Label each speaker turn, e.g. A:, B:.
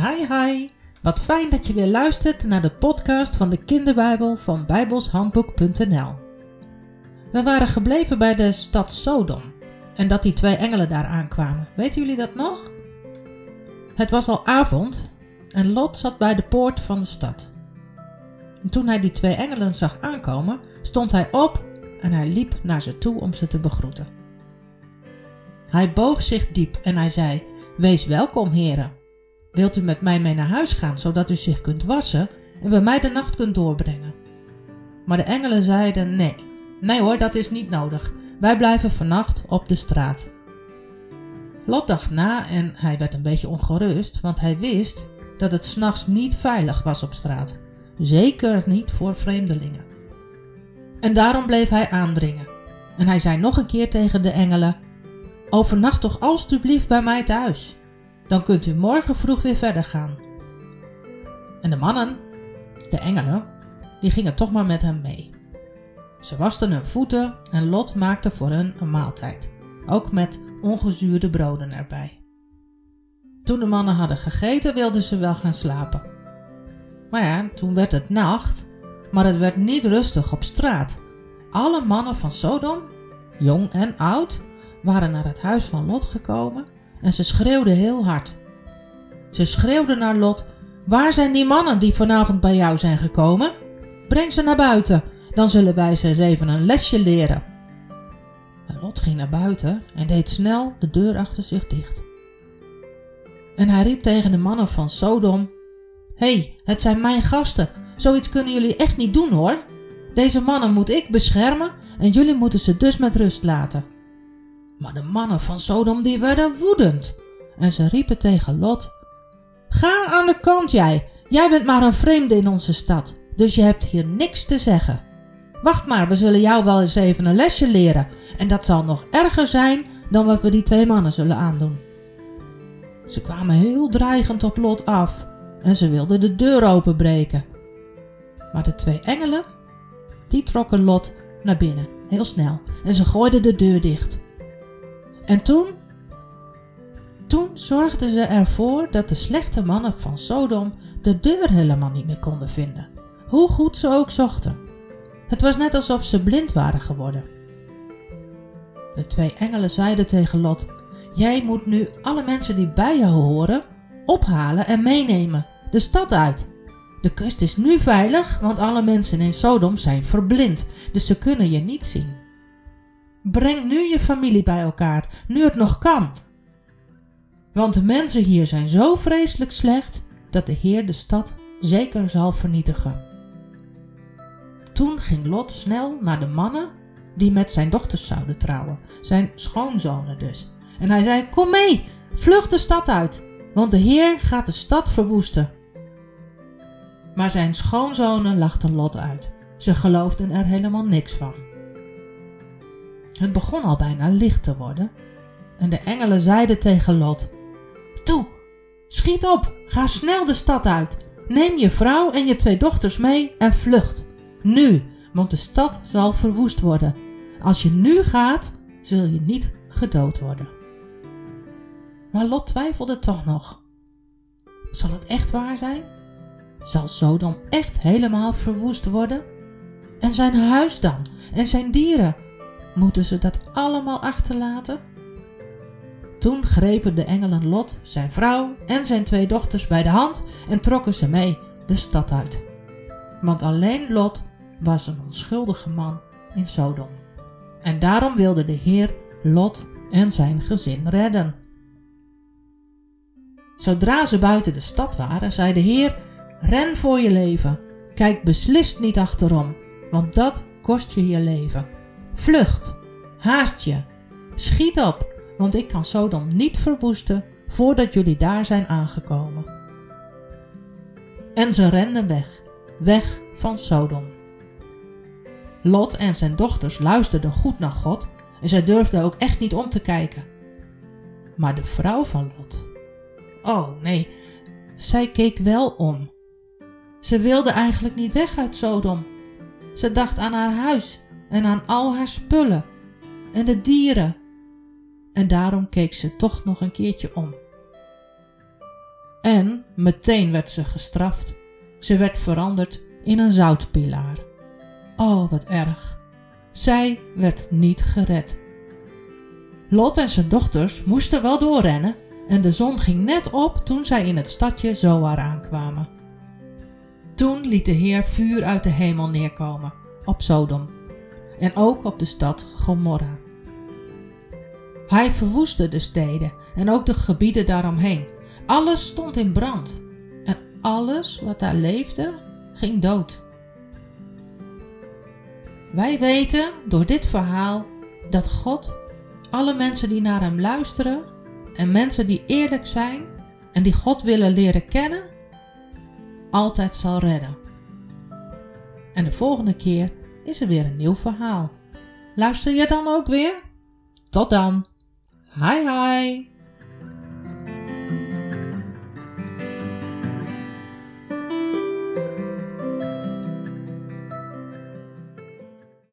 A: Hi hi, wat fijn dat je weer luistert naar de podcast van de kinderbijbel van bijbelshandboek.nl. We waren gebleven bij de stad Sodom en dat die twee engelen daar aankwamen. Weten jullie dat nog? Het was al avond en Lot zat bij de poort van de stad. En toen hij die twee engelen zag aankomen, stond hij op en hij liep naar ze toe om ze te begroeten. Hij boog zich diep en hij zei: Wees welkom, heren. Wilt u met mij mee naar huis gaan, zodat u zich kunt wassen en bij mij de nacht kunt doorbrengen? Maar de engelen zeiden: Nee, nee hoor, dat is niet nodig. Wij blijven vannacht op de straat. Lot dacht na en hij werd een beetje ongerust, want hij wist dat het s'nachts niet veilig was op straat. Zeker niet voor vreemdelingen. En daarom bleef hij aandringen. En hij zei nog een keer tegen de engelen: Overnacht toch alstublieft bij mij thuis. Dan kunt u morgen vroeg weer verder gaan. En de mannen, de engelen, die gingen toch maar met hem mee. Ze wasten hun voeten en Lot maakte voor hen een maaltijd, ook met ongezuurde broden erbij. Toen de mannen hadden gegeten, wilden ze wel gaan slapen. Maar ja, toen werd het nacht, maar het werd niet rustig op straat. Alle mannen van Sodom, jong en oud, waren naar het huis van Lot gekomen en ze schreeuwden heel hard. Ze schreeuwden naar Lot: Waar zijn die mannen die vanavond bij jou zijn gekomen? Breng ze naar buiten, dan zullen wij ze eens even een lesje leren. En Lot ging naar buiten en deed snel de deur achter zich dicht. En hij riep tegen de mannen van Sodom: Hé, hey, het zijn mijn gasten. Zoiets kunnen jullie echt niet doen hoor. Deze mannen moet ik beschermen en jullie moeten ze dus met rust laten. Maar de mannen van Sodom die werden woedend. En ze riepen tegen Lot: Ga aan de kant jij. Jij bent maar een vreemde in onze stad, dus je hebt hier niks te zeggen. Wacht maar, we zullen jou wel eens even een lesje leren. En dat zal nog erger zijn dan wat we die twee mannen zullen aandoen. Ze kwamen heel dreigend op Lot af en ze wilden de deur openbreken. Maar de twee engelen, die trokken Lot naar binnen, heel snel, en ze gooiden de deur dicht. En toen? Toen zorgden ze ervoor dat de slechte mannen van Sodom de deur helemaal niet meer konden vinden, hoe goed ze ook zochten. Het was net alsof ze blind waren geworden. De twee engelen zeiden tegen Lot: Jij moet nu alle mensen die bij jou horen ophalen en meenemen, de stad uit. De kust is nu veilig, want alle mensen in Sodom zijn verblind, dus ze kunnen je niet zien. Breng nu je familie bij elkaar, nu het nog kan. Want de mensen hier zijn zo vreselijk slecht dat de Heer de stad zeker zal vernietigen. Toen ging Lot snel naar de mannen die met zijn dochters zouden trouwen, zijn schoonzonen dus. En hij zei: Kom mee, vlucht de stad uit, want de Heer gaat de stad verwoesten. Maar zijn schoonzonen lachten Lot uit. Ze geloofden er helemaal niks van. Het begon al bijna licht te worden en de engelen zeiden tegen Lot: Toe, schiet op, ga snel de stad uit. Neem je vrouw en je twee dochters mee en vlucht. Nu, want de stad zal verwoest worden. Als je nu gaat, zul je niet gedood worden. Maar Lot twijfelde toch nog. Zal het echt waar zijn? Zal Sodom echt helemaal verwoest worden? En zijn huis dan? En zijn dieren? Moeten ze dat allemaal achterlaten? Toen grepen de engelen Lot, zijn vrouw en zijn twee dochters bij de hand en trokken ze mee de stad uit. Want alleen Lot was een onschuldige man in Sodom. En daarom wilde de Heer Lot en zijn gezin redden. Zodra ze buiten de stad waren, zei de Heer: Ren voor je leven. Kijk beslist niet achterom, want dat kost je je leven. Vlucht, haast je, schiet op, want ik kan Sodom niet verwoesten voordat jullie daar zijn aangekomen. En ze renden weg, weg van Sodom. Lot en zijn dochters luisterden goed naar God en zij durfden ook echt niet om te kijken. Maar de vrouw van Lot, oh nee, zij keek wel om. Ze wilde eigenlijk niet weg uit Sodom. Ze dacht aan haar huis en aan al haar spullen en de dieren. En daarom keek ze toch nog een keertje om. En Meteen werd ze gestraft. Ze werd veranderd in een zoutpilaar. Oh, wat erg. Zij werd niet gered. Lot en zijn dochters moesten wel doorrennen en de zon ging net op toen zij in het stadje Zoar aankwamen. Toen liet de Heer vuur uit de hemel neerkomen op Sodom en ook op de stad Gomorra. Hij verwoestte de steden en ook de gebieden daaromheen. Alles stond in brand en alles wat daar leefde ging dood. Wij weten door dit verhaal dat God alle mensen die naar Hem luisteren en mensen die eerlijk zijn en die God willen leren kennen, altijd zal redden. En de volgende keer is er weer een nieuw verhaal. Luister je dan ook weer? Tot dan! Hi hi!